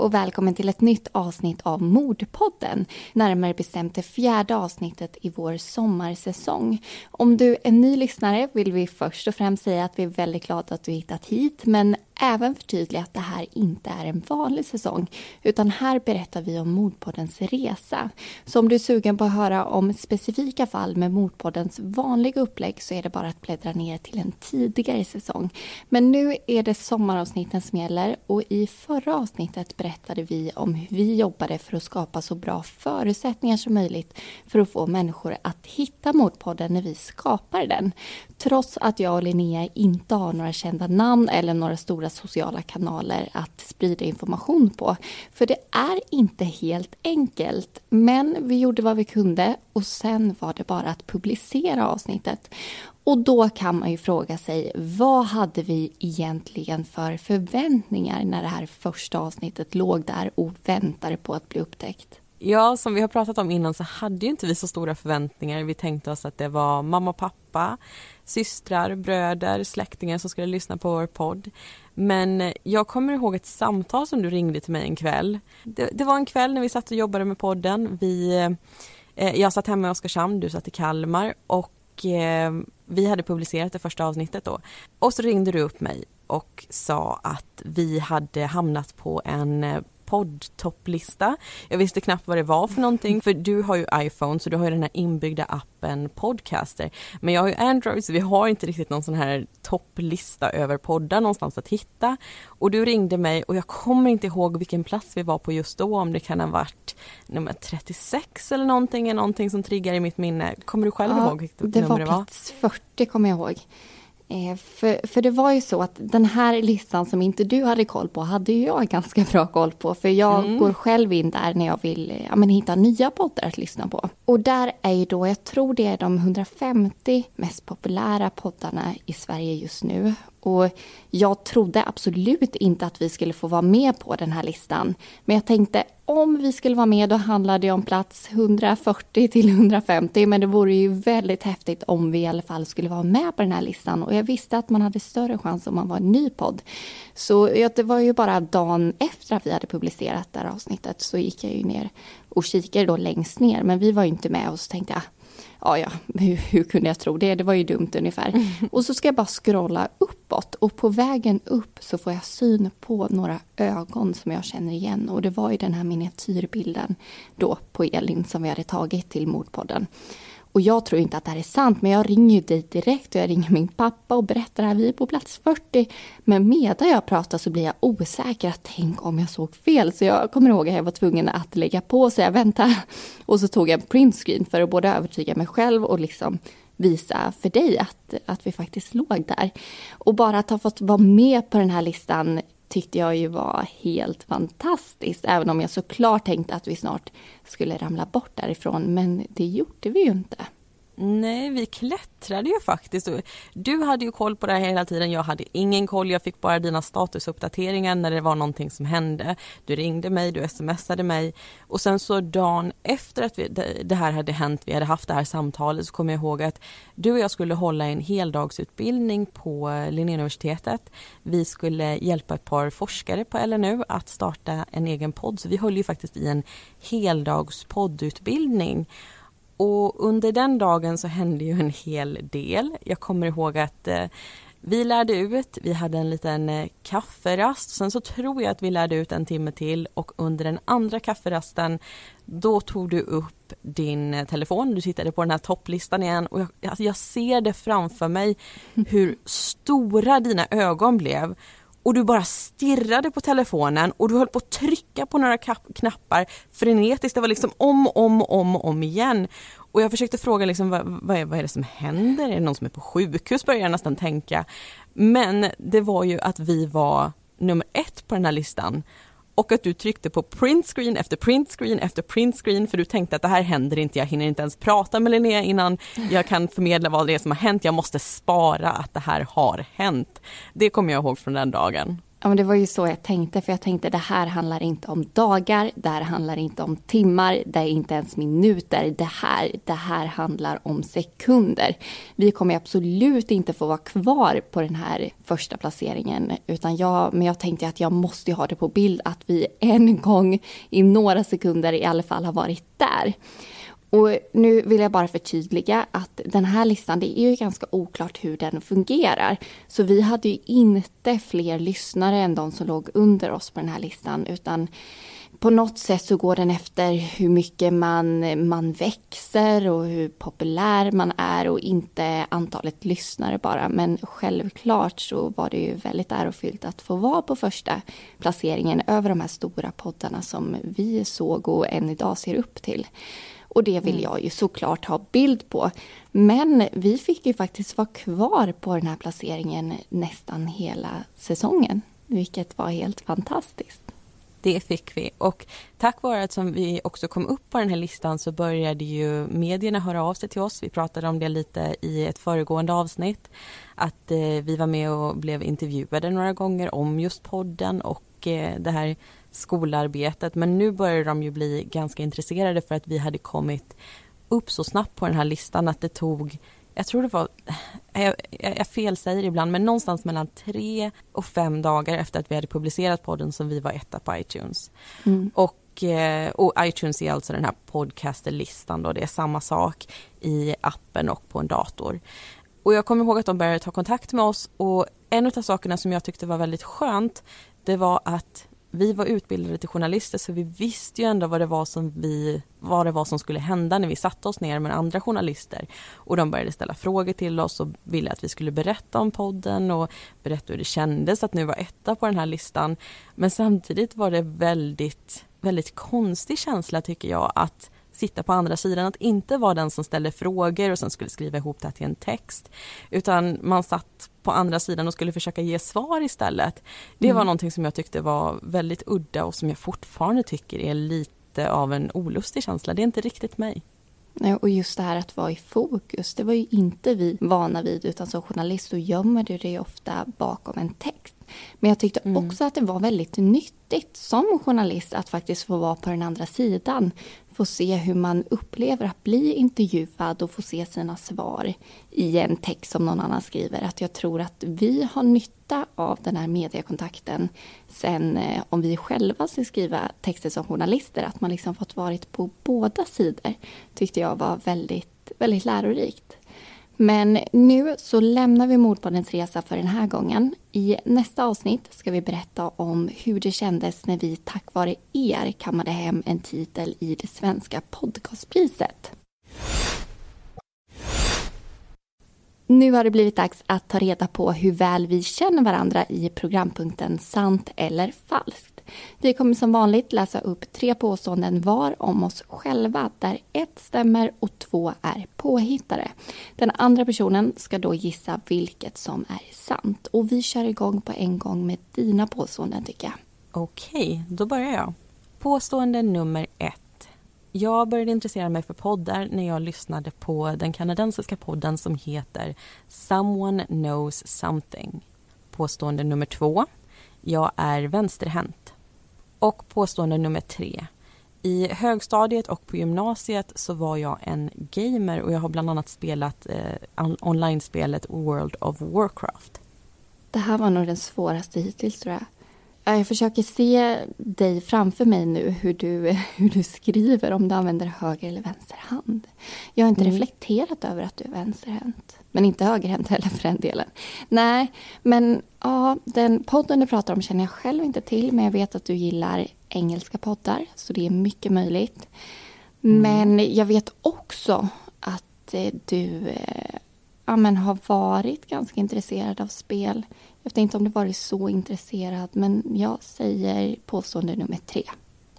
Och välkommen till ett nytt avsnitt av Mordpodden. Närmare bestämt det fjärde avsnittet i vår sommarsäsong. Om du är ny lyssnare vill vi först och främst säga att vi är väldigt glada att du hittat hit men även förtydliga att det här inte är en vanlig säsong utan här berättar vi om Mordpoddens resa. Så om du är sugen på att höra om specifika fall med Mordpoddens vanliga upplägg så är det bara att bläddra ner till en tidigare säsong. Men nu är det sommaravsnitten som gäller och i förra avsnittet berättade vi om hur vi jobbade för att skapa så bra förutsättningar som möjligt för att få människor att hitta Mordpodden när vi skapar den. Trots att jag och Linnea inte har några kända namn eller några stora sociala kanaler att sprida information på. För det är inte helt enkelt. Men vi gjorde vad vi kunde och sen var det bara att publicera avsnittet. Och då kan man ju fråga sig, vad hade vi egentligen för förväntningar när det här första avsnittet låg där och väntade på att bli upptäckt? Ja, som vi har pratat om innan så hade ju inte vi så stora förväntningar. Vi tänkte oss att det var mamma och pappa, systrar, bröder, släktingar som skulle lyssna på vår podd. Men eh, jag kommer ihåg ett samtal som du ringde till mig en kväll. Det, det var en kväll när vi satt och jobbade med podden. Vi, eh, jag satt hemma i Oskarshamn, du satt i Kalmar och eh, vi hade publicerat det första avsnittet då. Och så ringde du upp mig och sa att vi hade hamnat på en eh, poddtopplista. Jag visste knappt vad det var för någonting för du har ju iPhone så du har ju den här inbyggda appen Podcaster. Men jag har ju Android så vi har inte riktigt någon sån här topplista över poddar någonstans att hitta. Och du ringde mig och jag kommer inte ihåg vilken plats vi var på just då om det kan ha varit nummer 36 eller någonting, är någonting som triggar i mitt minne. Kommer du själv ja, ihåg vilket nummer det var? Det var plats 40 kommer jag ihåg. Eh, för, för det var ju så att den här listan som inte du hade koll på hade jag ganska bra koll på. För jag mm. går själv in där när jag vill ja, men hitta nya poddar att lyssna på. Och där är ju då, jag tror det är de 150 mest populära poddarna i Sverige just nu. Och jag trodde absolut inte att vi skulle få vara med på den här listan. Men jag tänkte om vi skulle vara med då handlade det om plats 140 till 150. Men det vore ju väldigt häftigt om vi i alla fall skulle vara med på den här listan. Och jag visste att man hade större chans om man var en ny podd. Så det var ju bara dagen efter att vi hade publicerat det här avsnittet så gick jag ju ner och kikade då längst ner. Men vi var ju inte med och så tänkte jag ja, ja, hur, hur, kunde jag tro det? Det var ju dumt ungefär. Mm. Och så ska jag bara scrolla uppåt och på vägen upp så får jag syn på några ögon som jag känner igen. Och det var ju den här miniatyrbilden då på Elin som vi hade tagit till mordpodden. Och jag tror inte att det här är sant, men jag ringer ju dig direkt och jag ringer min pappa och berättar att vi är på plats 40. Men medan jag pratar så blir jag osäker. Tänk om jag såg fel. Så jag kommer ihåg att jag var tvungen att lägga på så jag vänta. Och så tog jag en printscreen för att både övertyga mig själv och liksom visa för dig att, att vi faktiskt låg där. Och bara att ha fått vara med på den här listan tyckte jag ju var helt fantastiskt. Även om jag såklart tänkte att vi snart skulle ramla bort därifrån. Men det gjorde vi ju inte. Nej, vi klättrade ju faktiskt. Du hade ju koll på det här hela tiden. Jag hade ingen koll. Jag fick bara dina statusuppdateringar när det var någonting som hände. Du ringde mig, du smsade mig och sen så dagen efter att vi, det här hade hänt, vi hade haft det här samtalet så kommer jag ihåg att du och jag skulle hålla en heldagsutbildning på eh, Linnéuniversitetet. Vi skulle hjälpa ett par forskare på LNU att starta en egen podd. Så vi höll ju faktiskt i en heldags poddutbildning. Och under den dagen så hände ju en hel del. Jag kommer ihåg att eh, vi lärde ut, vi hade en liten eh, kafferast. Sen så tror jag att vi lärde ut en timme till och under den andra kafferasten då tog du upp din eh, telefon, du tittade på den här topplistan igen och jag, alltså jag ser det framför mig hur stora dina ögon blev och du bara stirrade på telefonen och du höll på att trycka på några knappar frenetiskt. Det var liksom om, om, om, om igen. Och jag försökte fråga liksom, vad, vad, är, vad är det som händer? Är det någon som är på sjukhus? Började jag nästan tänka. Men det var ju att vi var nummer ett på den här listan och att du tryckte på printscreen efter printscreen efter printscreen för du tänkte att det här händer inte, jag hinner inte ens prata med Linnea innan jag kan förmedla vad det är som har hänt, jag måste spara att det här har hänt. Det kommer jag ihåg från den dagen. Ja, men det var ju så jag tänkte, för jag tänkte det här handlar inte om dagar, det här handlar inte om timmar, det är inte ens minuter. Det här, det här handlar om sekunder. Vi kommer absolut inte få vara kvar på den här första placeringen, utan jag, men jag tänkte att jag måste ha det på bild att vi en gång i några sekunder i alla fall har varit där. Och nu vill jag bara förtydliga att den här listan, det är ju ganska oklart hur den fungerar. Så vi hade ju inte fler lyssnare än de som låg under oss på den här listan, utan på något sätt så går den efter hur mycket man, man växer och hur populär man är och inte antalet lyssnare bara. Men självklart så var det ju väldigt ärofyllt att få vara på första placeringen över de här stora poddarna som vi såg och än idag ser upp till. Och det vill mm. jag ju såklart ha bild på. Men vi fick ju faktiskt vara kvar på den här placeringen nästan hela säsongen. Vilket var helt fantastiskt. Det fick vi och tack vare att som vi också kom upp på den här listan så började ju medierna höra av sig till oss. Vi pratade om det lite i ett föregående avsnitt. Att eh, vi var med och blev intervjuade några gånger om just podden och eh, det här skolarbetet men nu började de ju bli ganska intresserade för att vi hade kommit upp så snabbt på den här listan att det tog jag tror det var, jag, jag, jag felsäger ibland, men någonstans mellan tre och fem dagar efter att vi hade publicerat podden som vi var etta på iTunes. Mm. Och, eh, och iTunes är alltså den här podcasterlistan då, det är samma sak i appen och på en dator. Och jag kommer ihåg att de började ta kontakt med oss och en av sakerna som jag tyckte var väldigt skönt, det var att vi var utbildade till journalister så vi visste ju ändå vad det var som vi, vad det var som skulle hända när vi satte oss ner med andra journalister. Och de började ställa frågor till oss och ville att vi skulle berätta om podden och berätta hur det kändes att nu vara etta på den här listan. Men samtidigt var det väldigt, väldigt konstig känsla tycker jag att sitta på andra sidan, att inte vara den som ställde frågor och sen skulle skriva ihop det till en text. Utan man satt på andra sidan och skulle försöka ge svar istället. Det mm. var någonting som jag tyckte var väldigt udda och som jag fortfarande tycker är lite av en olustig känsla. Det är inte riktigt mig. Och just det här att vara i fokus, det var ju inte vi vana vid utan som journalist så gömmer du dig ofta bakom en text. Men jag tyckte mm. också att det var väldigt nyttigt som journalist att faktiskt få vara på den andra sidan få se hur man upplever att bli intervjuad och få se sina svar i en text som någon annan skriver. Att jag tror att vi har nytta av den här mediekontakten sen eh, om vi själva ska skriva texter som journalister. Att man liksom fått varit på båda sidor tyckte jag var väldigt, väldigt lärorikt. Men nu så lämnar vi Mordpoddens resa för den här gången. I nästa avsnitt ska vi berätta om hur det kändes när vi tack vare er kammade hem en titel i det svenska podcastpriset. Nu har det blivit dags att ta reda på hur väl vi känner varandra i programpunkten Sant eller falskt. Vi kommer som vanligt läsa upp tre påståenden var om oss själva där ett stämmer och två är påhittade. Den andra personen ska då gissa vilket som är sant. Och vi kör igång på en gång med dina påståenden tycker jag. Okej, då börjar jag. Påstående nummer ett. Jag började intressera mig för poddar när jag lyssnade på den kanadensiska podden som heter Someone knows something. Påstående nummer två. Jag är vänsterhänt. Och påstående nummer tre. I högstadiet och på gymnasiet så var jag en gamer och jag har bland annat spelat eh, online-spelet World of Warcraft. Det här var nog den svåraste hittills tror jag. Jag försöker se dig framför mig nu hur du, hur du skriver om du använder höger eller vänster hand. Jag har inte mm. reflekterat över att du är vänsterhänt. Men inte högerhänt heller för den delen. Nej, men ja, den podden du pratar om känner jag själv inte till. Men jag vet att du gillar engelska poddar, så det är mycket möjligt. Mm. Men jag vet också att eh, du eh, ja, men har varit ganska intresserad av spel. Jag vet inte om du varit så intresserad, men jag säger påstående nummer tre.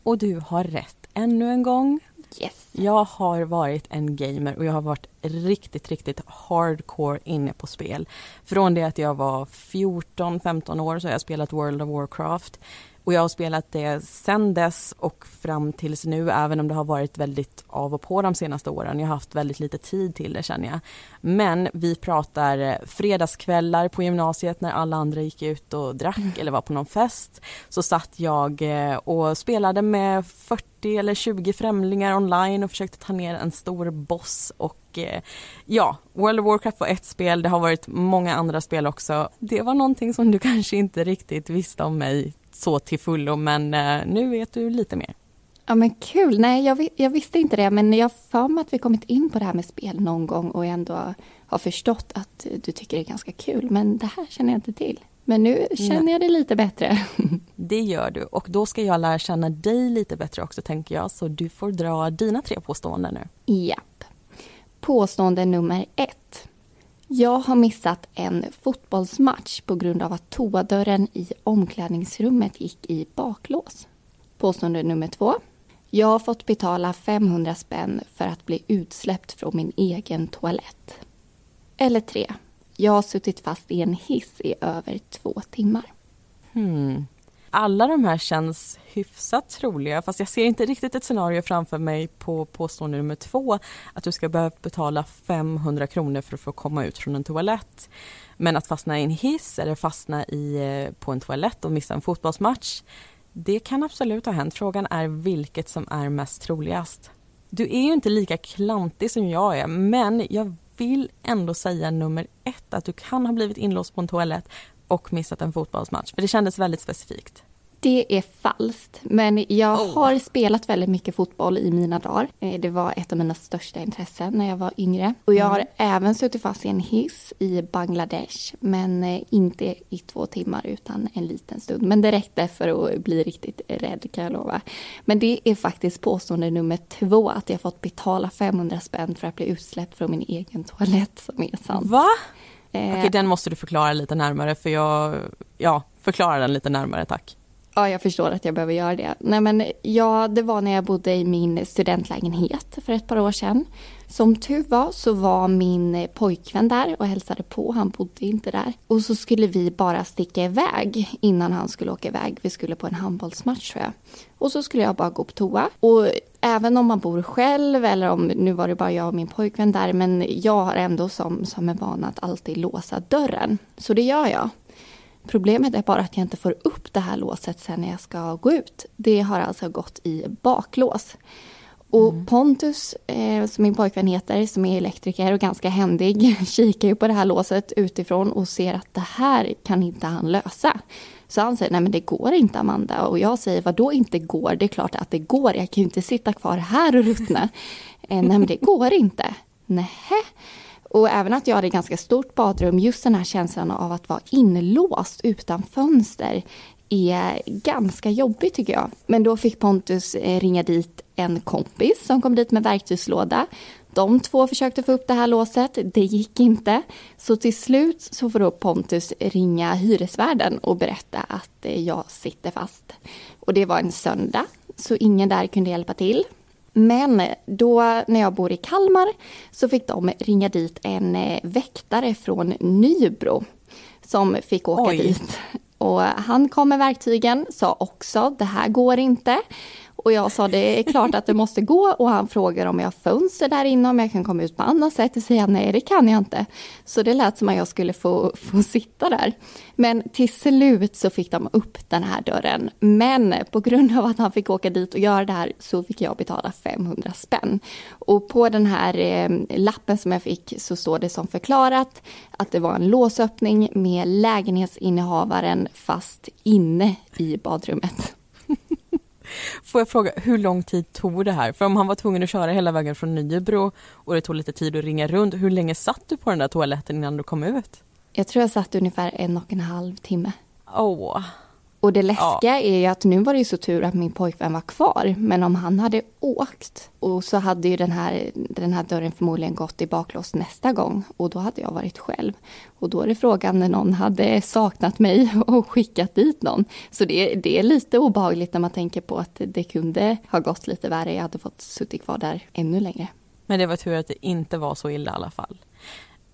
Och du har rätt ännu en gång. Yes. Jag har varit en gamer och jag har varit riktigt, riktigt hardcore inne på spel. Från det att jag var 14-15 år så har jag spelat World of Warcraft. Och jag har spelat det sen dess och fram tills nu även om det har varit väldigt av och på de senaste åren. Jag har haft väldigt lite tid till det känner jag. Men vi pratar fredagskvällar på gymnasiet när alla andra gick ut och drack mm. eller var på någon fest. Så satt jag eh, och spelade med 40 eller 20 främlingar online och försökte ta ner en stor boss och eh, ja, World of Warcraft var ett spel, det har varit många andra spel också. Det var någonting som du kanske inte riktigt visste om mig så till fullo men eh, nu vet du lite mer. Ja men kul, nej jag, jag visste inte det men jag för mig att vi kommit in på det här med spel någon gång och ändå har förstått att du tycker det är ganska kul men det här känner jag inte till. Men nu känner jag det lite bättre. Det gör du och då ska jag lära känna dig lite bättre också tänker jag så du får dra dina tre påståenden nu. Japp. Påstående nummer ett. Jag har missat en fotbollsmatch på grund av att toadörren i omklädningsrummet gick i baklås. Påstående nummer två. Jag har fått betala 500 spänn för att bli utsläppt från min egen toalett. Eller tre. Jag har suttit fast i en hiss i över två timmar. Hmm alla de här känns hyfsat troliga fast jag ser inte riktigt ett scenario framför mig på påstående nummer två att du ska behöva betala 500 kronor för att få komma ut från en toalett. Men att fastna i en hiss eller fastna i, eh, på en toalett och missa en fotbollsmatch det kan absolut ha hänt. Frågan är vilket som är mest troligast. Du är ju inte lika klantig som jag är men jag vill ändå säga nummer ett att du kan ha blivit inlåst på en toalett och missat en fotbollsmatch? För det kändes väldigt specifikt. Det är falskt, men jag oh. har spelat väldigt mycket fotboll i mina dagar. Eh, det var ett av mina största intressen när jag var yngre. Och jag har mm. även suttit fast i en hiss i Bangladesh, men eh, inte i två timmar utan en liten stund. Men det räckte för att bli riktigt rädd kan jag lova. Men det är faktiskt påstående nummer två, att jag fått betala 500 spänn för att bli utsläppt från min egen toalett som är sant. Va? Eh, Okej, den måste du förklara lite närmare för jag, ja, förklara den lite närmare tack. Ja, jag förstår att jag behöver göra det. Nej, men ja, det var när jag bodde i min studentlägenhet för ett par år sedan. Som tur var så var min pojkvän där och hälsade på. Han bodde inte där. Och så skulle vi bara sticka iväg innan han skulle åka iväg. Vi skulle på en handbollsmatch tror jag. Och så skulle jag bara gå på toa. Och även om man bor själv eller om, nu var det bara jag och min pojkvän där, men jag har ändå som, som en vana att alltid låsa dörren. Så det gör jag. Problemet är bara att jag inte får upp det här låset sen när jag ska gå ut. Det har alltså gått i baklås. Och mm. Pontus, eh, som min pojkvän heter, som är elektriker och ganska händig, kikar ju på det här låset utifrån och ser att det här kan inte han lösa. Så han säger, nej men det går inte Amanda. Och jag säger, vad då inte går? Det är klart att det går, jag kan ju inte sitta kvar här och ruttna. eh, nej men det går inte. Nähä. Och även att jag hade ganska stort badrum, just den här känslan av att vara inlåst utan fönster är ganska jobbig tycker jag. Men då fick Pontus eh, ringa dit en kompis som kom dit med verktygslåda. De två försökte få upp det här låset, det gick inte. Så till slut så får då Pontus ringa hyresvärden och berätta att eh, jag sitter fast. Och det var en söndag, så ingen där kunde hjälpa till. Men då när jag bor i Kalmar så fick de ringa dit en eh, väktare från Nybro som fick åka Oj. dit. Och han kom med verktygen, sa också det här går inte. Och jag sa det är klart att det måste gå och han frågar om jag har fönster där inne, om jag kan komma ut på annat sätt. Och säger nej, det kan jag inte. Så det lät som att jag skulle få, få sitta där. Men till slut så fick de upp den här dörren. Men på grund av att han fick åka dit och göra det här så fick jag betala 500 spänn. Och på den här eh, lappen som jag fick så står det som förklarat att det var en låsöppning med lägenhetsinnehavaren fast inne i badrummet. Får jag fråga, hur lång tid tog det här? För om han var tvungen att köra hela vägen från Nybro och det tog lite tid att ringa runt, hur länge satt du på den där toaletten innan du kom ut? Jag tror jag satt ungefär en och en halv timme. Åh. Oh. Och det läskiga ja. är ju att nu var det ju så tur att min pojkvän var kvar. Men om han hade åkt och så hade ju den här, den här dörren förmodligen gått i baklås nästa gång. Och då hade jag varit själv. Och då är det frågan när någon hade saknat mig och skickat dit någon. Så det, det är lite obehagligt när man tänker på att det kunde ha gått lite värre. Jag hade fått suttit kvar där ännu längre. Men det var tur att det inte var så illa i alla fall.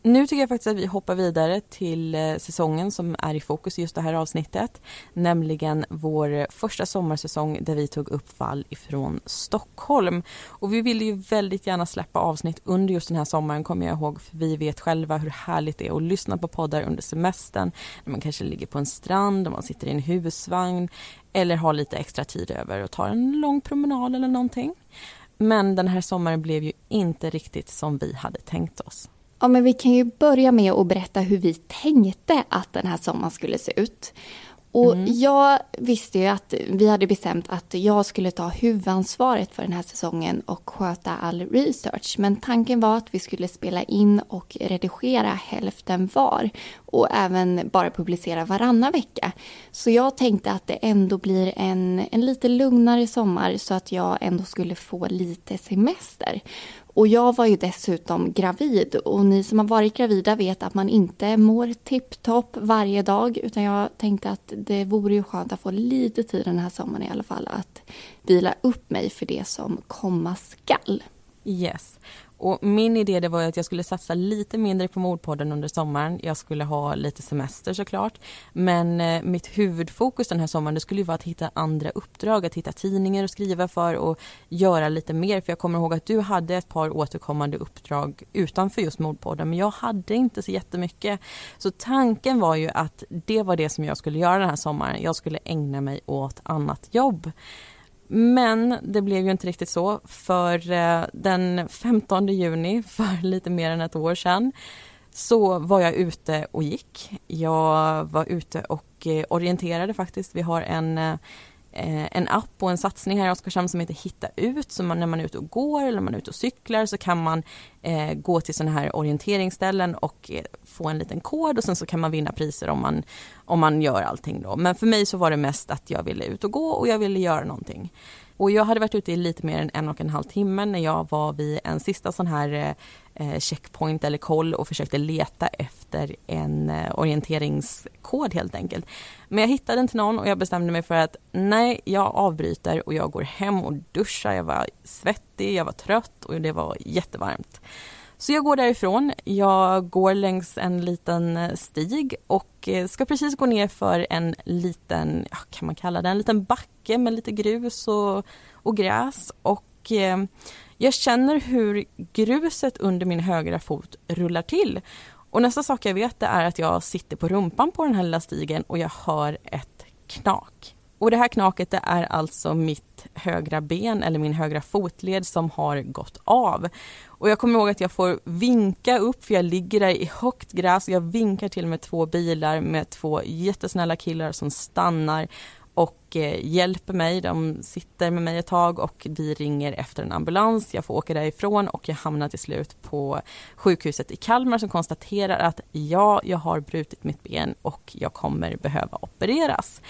Nu tycker jag faktiskt att vi hoppar vidare till eh, säsongen som är i fokus i just det här avsnittet. Nämligen vår första sommarsäsong där vi tog upp fall ifrån Stockholm. Och vi ville ju väldigt gärna släppa avsnitt under just den här sommaren kommer jag ihåg. För vi vet själva hur härligt det är att lyssna på poddar under semestern. När man kanske ligger på en strand, och man sitter i en husvagn eller har lite extra tid över och tar en lång promenad eller någonting. Men den här sommaren blev ju inte riktigt som vi hade tänkt oss. Ja, men vi kan ju börja med att berätta hur vi tänkte att den här sommaren skulle se ut. Och mm. jag visste ju att vi hade bestämt att jag skulle ta huvudansvaret för den här säsongen och sköta all research. Men tanken var att vi skulle spela in och redigera hälften var och även bara publicera varannan vecka. Så jag tänkte att det ändå blir en, en lite lugnare sommar så att jag ändå skulle få lite semester. Och jag var ju dessutom gravid och ni som har varit gravida vet att man inte mår tipptopp varje dag utan jag tänkte att det vore ju skönt att få lite tid den här sommaren i alla fall att vila upp mig för det som komma skall. Yes. Och min idé det var att jag skulle satsa lite mindre på mordpodden under sommaren. Jag skulle ha lite semester såklart. Men eh, mitt huvudfokus den här sommaren det skulle vara att hitta andra uppdrag, att hitta tidningar att skriva för och göra lite mer. För jag kommer ihåg att du hade ett par återkommande uppdrag utanför just mordpodden men jag hade inte så jättemycket. Så tanken var ju att det var det som jag skulle göra den här sommaren. Jag skulle ägna mig åt annat jobb. Men det blev ju inte riktigt så för eh, den 15 juni för lite mer än ett år sedan så var jag ute och gick. Jag var ute och eh, orienterade faktiskt. Vi har en eh, Eh, en app och en satsning här i Oskarshamn som heter Hitta ut. Så man, när man är ute och går eller man är ute och cyklar så kan man eh, gå till sådana här orienteringsställen och eh, få en liten kod och sen så kan man vinna priser om man, om man gör allting då. Men för mig så var det mest att jag ville ut och gå och jag ville göra någonting. Och jag hade varit ute i lite mer än en och en halv timme när jag var vid en sista sån här eh, eh, checkpoint eller koll och försökte leta efter en eh, orienteringskod helt enkelt. Men jag hittade inte någon och jag bestämde mig för att nej, jag avbryter och jag går hem och duschar. Jag var svettig, jag var trött och det var jättevarmt. Så jag går därifrån. Jag går längs en liten eh, stig och eh, ska precis gå ner för en liten, kan man kalla det, en liten backe med lite grus och, och gräs. Och eh, jag känner hur gruset under min högra fot rullar till. Och nästa sak jag vet är att jag sitter på rumpan på den här lilla stigen och jag hör ett knak. Och det här knaket det är alltså mitt högra ben eller min högra fotled som har gått av. Och jag kommer ihåg att jag får vinka upp för jag ligger där i högt gräs. Jag vinkar till med två bilar med två jättesnälla killar som stannar och eh, hjälper mig. De sitter med mig ett tag och vi ringer efter en ambulans. Jag får åka därifrån och jag hamnar till slut på sjukhuset i Kalmar som konstaterar att ja, jag har brutit mitt ben och jag kommer behöva opereras.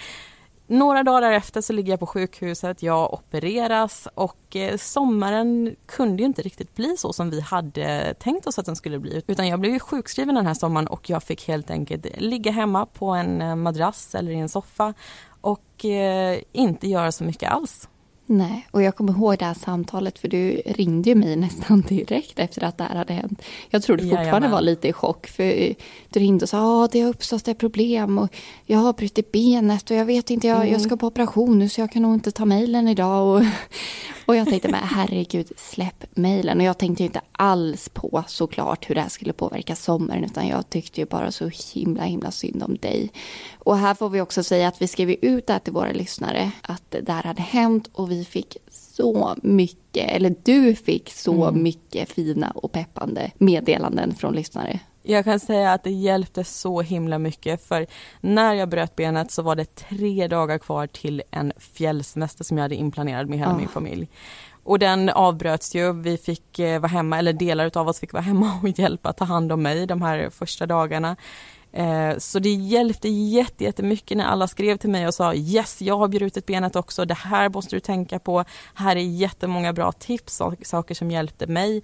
Några dagar därefter så ligger jag på sjukhuset, jag opereras och eh, sommaren kunde ju inte riktigt bli så som vi hade tänkt oss att den skulle bli. Utan jag blev sjukskriven den här sommaren och jag fick helt enkelt ligga hemma på en eh, madrass eller i en soffa och eh, inte göra så mycket alls. Nej, och jag kommer ihåg det här samtalet för du ringde ju mig nästan direkt efter att det här hade hänt. Jag tror du fortfarande Jajamän. var lite i chock för du ringde och sa att det har uppstått ett problem och jag har brutit benet och jag vet inte, jag, mm. jag ska på operation nu så jag kan nog inte ta mejlen idag. Och, och jag tänkte, men herregud, släpp mejlen. Och jag tänkte inte alls på såklart hur det här skulle påverka sommaren, utan jag tyckte ju bara så himla, himla synd om dig. Och här får vi också säga att vi skrev ut det här till våra lyssnare, att det här hade hänt och vi fick så mycket, eller du fick så mm. mycket fina och peppande meddelanden från lyssnare. Jag kan säga att det hjälpte så himla mycket för när jag bröt benet så var det tre dagar kvar till en fjällsemester som jag hade inplanerad med hela oh. min familj. Och den avbröts ju, vi fick eh, vara hemma, eller delar av oss fick vara hemma och hjälpa ta hand om mig de här första dagarna. Eh, så det hjälpte jättemycket när alla skrev till mig och sa yes, jag har brutit benet också, det här måste du tänka på. Här är jättemånga bra tips, saker som hjälpte mig.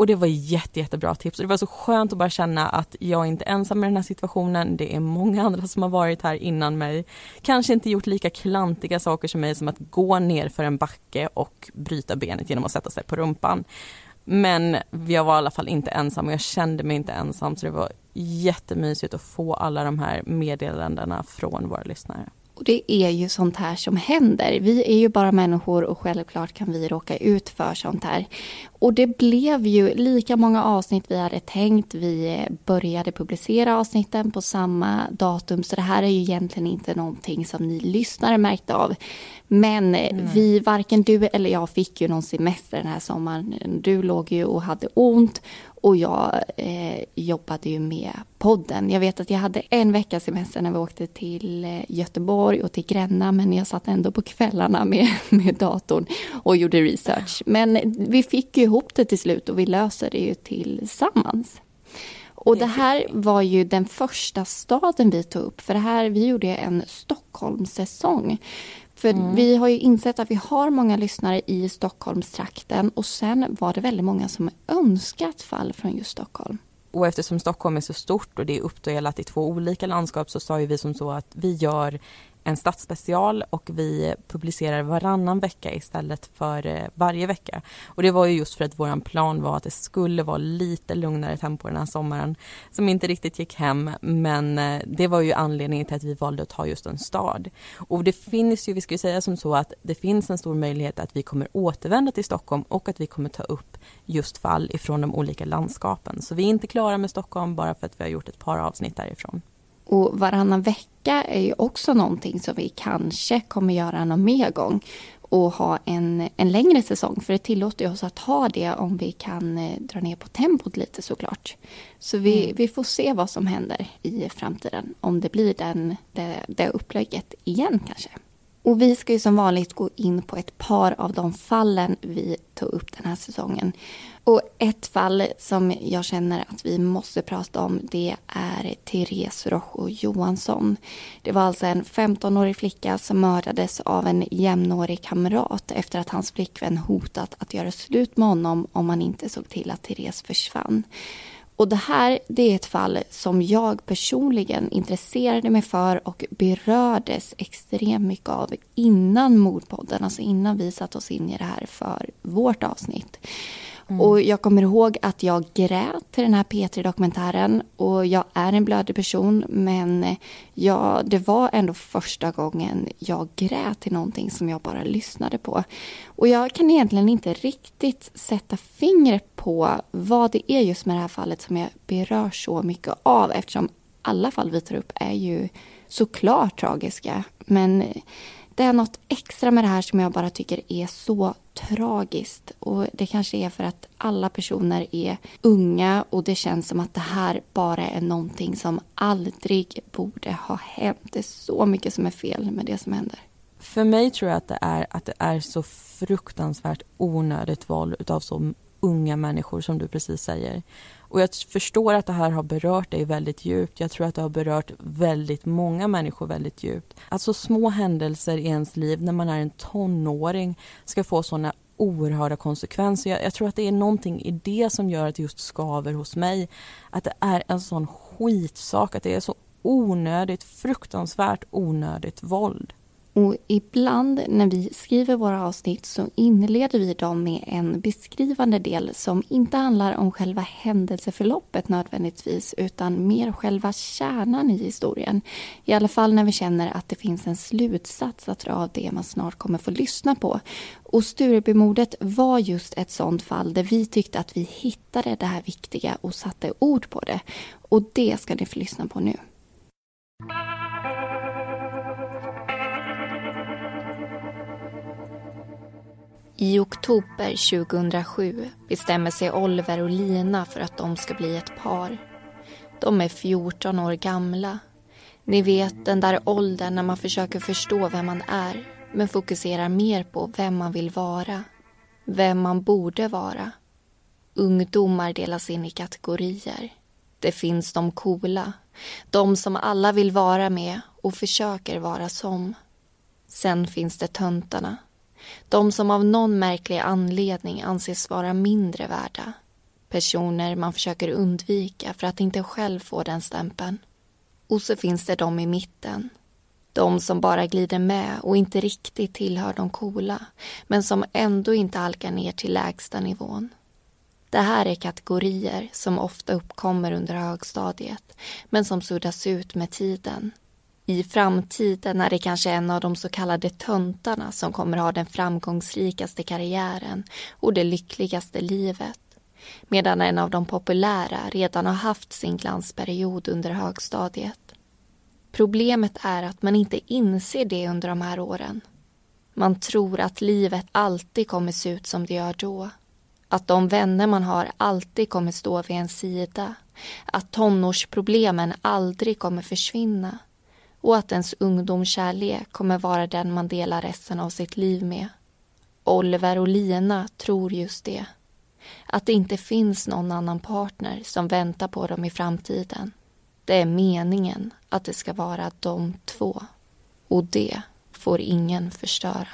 Och det var jätte, jättebra tips. Och det var så skönt att bara känna att jag inte är ensam i den här situationen. Det är många andra som har varit här innan mig. Kanske inte gjort lika klantiga saker som mig som att gå ner för en backe och bryta benet genom att sätta sig på rumpan. Men jag var i alla fall inte ensam och jag kände mig inte ensam så det var jättemysigt att få alla de här meddelandena från våra lyssnare. Och det är ju sånt här som händer. Vi är ju bara människor och självklart kan vi råka ut för sånt här. Och det blev ju lika många avsnitt vi hade tänkt. Vi började publicera avsnitten på samma datum så det här är ju egentligen inte någonting som ni lyssnare märkte av. Men mm. vi, varken du eller jag fick ju någon semester den här sommaren. Du låg ju och hade ont och jag eh, jobbade ju med podden. Jag vet att jag hade en veckas semester när vi åkte till eh, Göteborg och till Gränna men jag satt ändå på kvällarna med, med datorn och gjorde research. Men vi fick ju ihop det till slut och vi löser det ju tillsammans. Och det här var ju den första staden vi tog upp för det här, vi gjorde en Stockholmssäsong. För mm. vi har ju insett att vi har många lyssnare i Stockholmstrakten och sen var det väldigt många som önskat fall från just Stockholm. Och eftersom Stockholm är så stort och det är uppdelat i två olika landskap så sa ju vi som så att vi gör en stadsspecial och vi publicerar varannan vecka istället för eh, varje vecka. Och det var ju just för att våran plan var att det skulle vara lite lugnare tempo den här sommaren som inte riktigt gick hem men eh, det var ju anledningen till att vi valde att ta just en stad. Och det finns ju, vi ska ju säga som så att det finns en stor möjlighet att vi kommer återvända till Stockholm och att vi kommer ta upp just fall ifrån de olika landskapen. Så vi är inte klara med Stockholm bara för att vi har gjort ett par avsnitt därifrån. Och varannan vecka är ju också någonting som vi kanske kommer göra någon mer gång och ha en, en längre säsong. För det tillåter oss att ha det om vi kan eh, dra ner på tempot lite såklart. Så vi, mm. vi får se vad som händer i framtiden. Om det blir den, det, det upplägget igen kanske. Och vi ska ju som vanligt gå in på ett par av de fallen vi tog upp den här säsongen. Och ett fall som jag känner att vi måste prata om det är Therese Rojo Johansson. Det var alltså en 15-årig flicka som mördades av en jämnårig kamrat efter att hans flickvän hotat att göra slut med honom om han inte såg till att Therese försvann. Och det här det är ett fall som jag personligen intresserade mig för och berördes extremt mycket av innan mordpodden, alltså innan vi satte oss in i det här för vårt avsnitt. Mm. Och jag kommer ihåg att jag grät till den här P3-dokumentären och jag är en blödig person men eh, jag, det var ändå första gången jag grät till någonting som jag bara lyssnade på. Och jag kan egentligen inte riktigt sätta fingret på vad det är just med det här fallet som jag berör så mycket av eftersom alla fall vi tar upp är ju såklart tragiska. Men eh, det är något extra med det här som jag bara tycker är så tragiskt. Och det kanske är för att alla personer är unga och det känns som att det här bara är någonting som aldrig borde ha hänt. Det är så mycket som är fel med det som händer. För mig tror jag att det är att det är så fruktansvärt onödigt val utav så unga människor som du precis säger. Och jag förstår att det här har berört dig väldigt djupt. Jag tror att det har berört väldigt många människor väldigt djupt. Att så små händelser i ens liv när man är en tonåring ska få såna oerhörda konsekvenser. Jag, jag, tror att det är någonting i det som gör att det just skaver hos mig. Att det är en sån skitsak, att det är så onödigt, fruktansvärt onödigt våld. Och ibland när vi skriver våra avsnitt så inleder vi dem med en beskrivande del som inte handlar om själva händelseförloppet nödvändigtvis utan mer själva kärnan i historien. I alla fall när vi känner att det finns en slutsats att dra av det man snart kommer få lyssna på. Och Sturebymordet var just ett sånt fall där vi tyckte att vi hittade det här viktiga och satte ord på det. Och det ska ni få lyssna på nu. I oktober 2007 bestämmer sig Oliver och Lina för att de ska bli ett par. De är 14 år gamla. Ni vet den där åldern när man försöker förstå vem man är men fokuserar mer på vem man vill vara. Vem man borde vara. Ungdomar delas in i kategorier. Det finns de coola, de som alla vill vara med och försöker vara som. Sen finns det töntarna de som av någon märklig anledning anses vara mindre värda. Personer man försöker undvika för att inte själv få den stämpeln. Och så finns det de i mitten. De som bara glider med och inte riktigt tillhör de coola men som ändå inte halkar ner till lägsta nivån. Det här är kategorier som ofta uppkommer under högstadiet men som suddas ut med tiden. I framtiden är det kanske en av de så kallade töntarna som kommer ha den framgångsrikaste karriären och det lyckligaste livet. Medan en av de populära redan har haft sin glansperiod under högstadiet. Problemet är att man inte inser det under de här åren. Man tror att livet alltid kommer se ut som det gör då. Att de vänner man har alltid kommer stå vid en sida. Att tonårsproblemen aldrig kommer försvinna. Och att ens ungdomskärlek kommer vara den man delar resten av sitt liv med. Oliver och Lina tror just det. Att det inte finns någon annan partner som väntar på dem i framtiden. Det är meningen att det ska vara de två. Och det får ingen förstöra.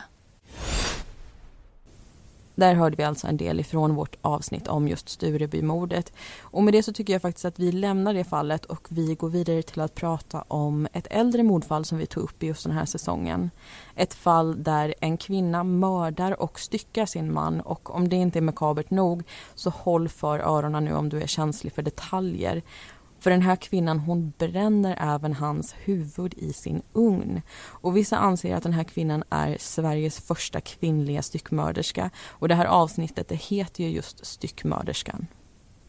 Där hörde vi alltså en del ifrån vårt avsnitt om just Sturebymordet. Och med det så tycker jag faktiskt att vi lämnar det fallet och vi går vidare till att prata om ett äldre mordfall som vi tog upp i just den här säsongen. Ett fall där en kvinna mördar och styckar sin man och om det inte är makabert nog så håll för öronen nu om du är känslig för detaljer. För den här kvinnan hon bränner även hans huvud i sin ugn. Och vissa anser att den här kvinnan är Sveriges första kvinnliga styckmörderska. Och det här avsnittet det heter ju just Styckmörderskan.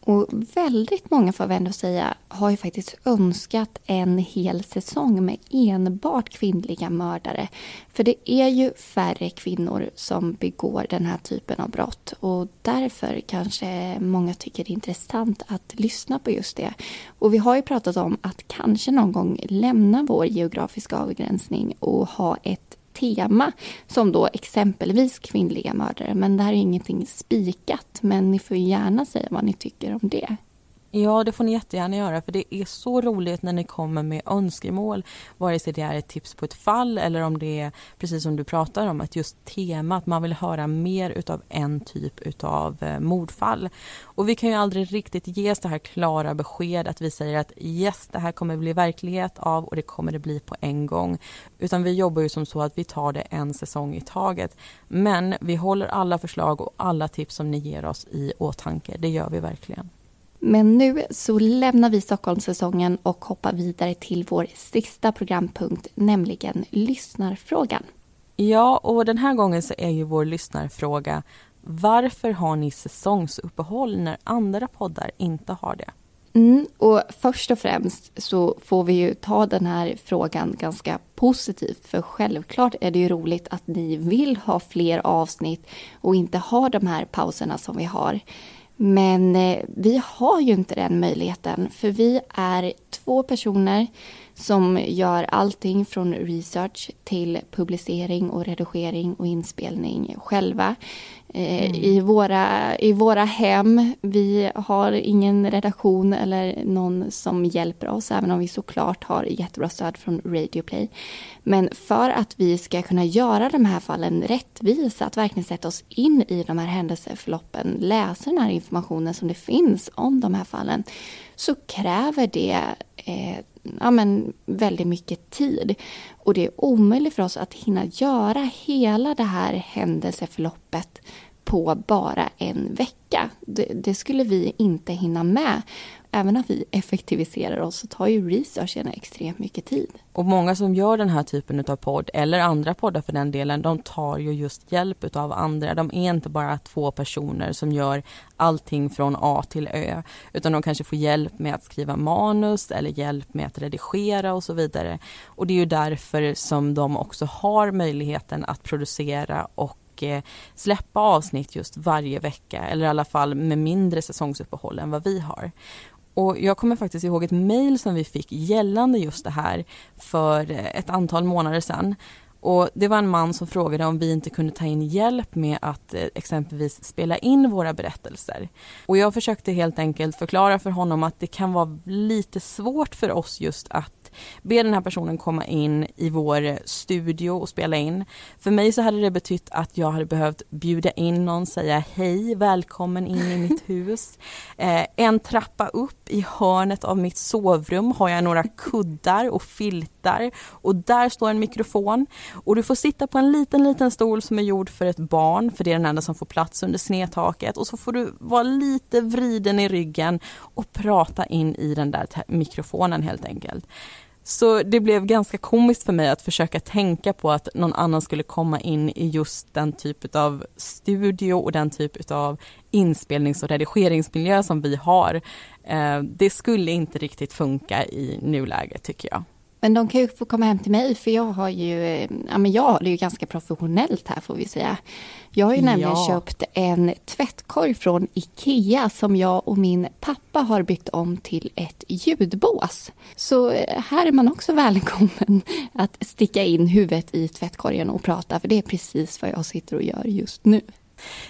Och väldigt många får vi ändå säga har ju faktiskt önskat en hel säsong med enbart kvinnliga mördare. För det är ju färre kvinnor som begår den här typen av brott och därför kanske många tycker det är intressant att lyssna på just det. Och vi har ju pratat om att kanske någon gång lämna vår geografiska avgränsning och ha ett tema som då exempelvis kvinnliga mördare. Men det här är ingenting spikat. Men ni får gärna säga vad ni tycker om det. Ja, det får ni jättegärna göra för det är så roligt när ni kommer med önskemål. Vare sig det är ett tips på ett fall eller om det är precis som du pratar om att just temat, man vill höra mer utav en typ utav eh, mordfall. Och vi kan ju aldrig riktigt ge det här klara besked att vi säger att yes, det här kommer bli verklighet av och det kommer det bli på en gång. Utan vi jobbar ju som så att vi tar det en säsong i taget. Men vi håller alla förslag och alla tips som ni ger oss i åtanke. Det gör vi verkligen. Men nu så lämnar vi Stockholmssäsongen och hoppar vidare till vår sista programpunkt, nämligen lyssnarfrågan. Ja, och den här gången så är ju vår lyssnarfråga varför har ni säsongsuppehåll när andra poddar inte har det? Mm, och först och främst så får vi ju ta den här frågan ganska positivt. För självklart är det ju roligt att ni vill ha fler avsnitt och inte ha de här pauserna som vi har. Men eh, vi har ju inte den möjligheten för vi är två personer som gör allting från research till publicering och redigering och inspelning själva. Eh, mm. i, våra, I våra hem, vi har ingen redaktion eller någon som hjälper oss, även om vi såklart har jättebra stöd från Radioplay. Men för att vi ska kunna göra de här fallen rättvisa, att verkligen sätta oss in i de här händelseförloppen, läsa den här informationen som det finns om de här fallen, så kräver det eh, ja, men väldigt mycket tid. Och det är omöjligt för oss att hinna göra hela det här händelseförloppet på bara en vecka. Det, det, skulle vi inte hinna med. Även om vi effektiviserar oss så tar ju researchen extremt mycket tid. Och många som gör den här typen av podd, eller andra poddar för den delen, de tar ju just hjälp av andra. De är inte bara två personer som gör allting från A till Ö, utan de kanske får hjälp med att skriva manus eller hjälp med att redigera och så vidare. Och det är ju därför som de också har möjligheten att producera och eh, släppa avsnitt just varje vecka eller i alla fall med mindre säsongsuppehåll än vad vi har. Och jag kommer faktiskt ihåg ett mejl som vi fick gällande just det här för eh, ett antal månader sedan. Och det var en man som frågade om vi inte kunde ta in hjälp med att eh, exempelvis spela in våra berättelser. Och jag försökte helt enkelt förklara för honom att det kan vara lite svårt för oss just att att be den här personen komma in i vår studio och spela in. För mig så hade det betytt att jag hade behövt bjuda in någon, säga hej, välkommen in i mitt hus. Eh, en trappa upp i hörnet av mitt sovrum har jag några kuddar och filtar och där står en mikrofon och du får sitta på en liten, liten stol som är gjord för ett barn, för det är den enda som får plats under snedtaket och så får du vara lite vriden i ryggen och prata in i den där mikrofonen helt enkelt. Så det blev ganska komiskt för mig att försöka tänka på att någon annan skulle komma in i just den typ av studio och den typ av inspelnings och redigeringsmiljö som vi har. Eh, det skulle inte riktigt funka i nuläget tycker jag. Men de kan ju få komma hem till mig för jag har ju, ja men jag har det ju ganska professionellt här får vi säga. Jag har ju nämligen ja. köpt en tvättkorg från IKEA som jag och min pappa har byggt om till ett ljudbås. Så eh, här är man också välkommen att sticka in huvudet i tvättkorgen och prata för det är precis vad jag sitter och gör just nu.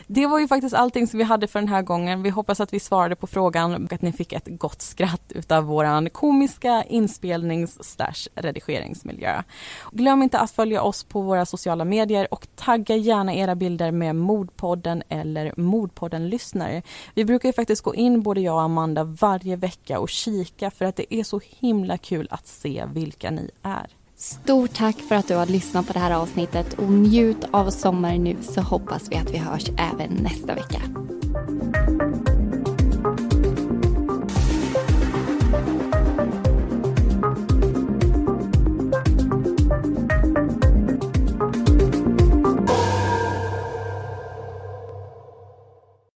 Det var ju faktiskt allting som vi hade för den här gången. Vi hoppas att vi svarade på frågan och att ni fick ett gott skratt utav våran komiska inspelnings redigeringsmiljö. Glöm inte att följa oss på våra sociala medier och tagga gärna era bilder med Mordpodden eller Mordpodden-lyssnare. Vi brukar ju faktiskt gå in både jag och Amanda varje vecka och kika för att det är så himla kul att se vilka ni är. Stort tack för att du har lyssnat på det här avsnittet och njut av sommaren nu så hoppas vi att vi hörs även nästa vecka.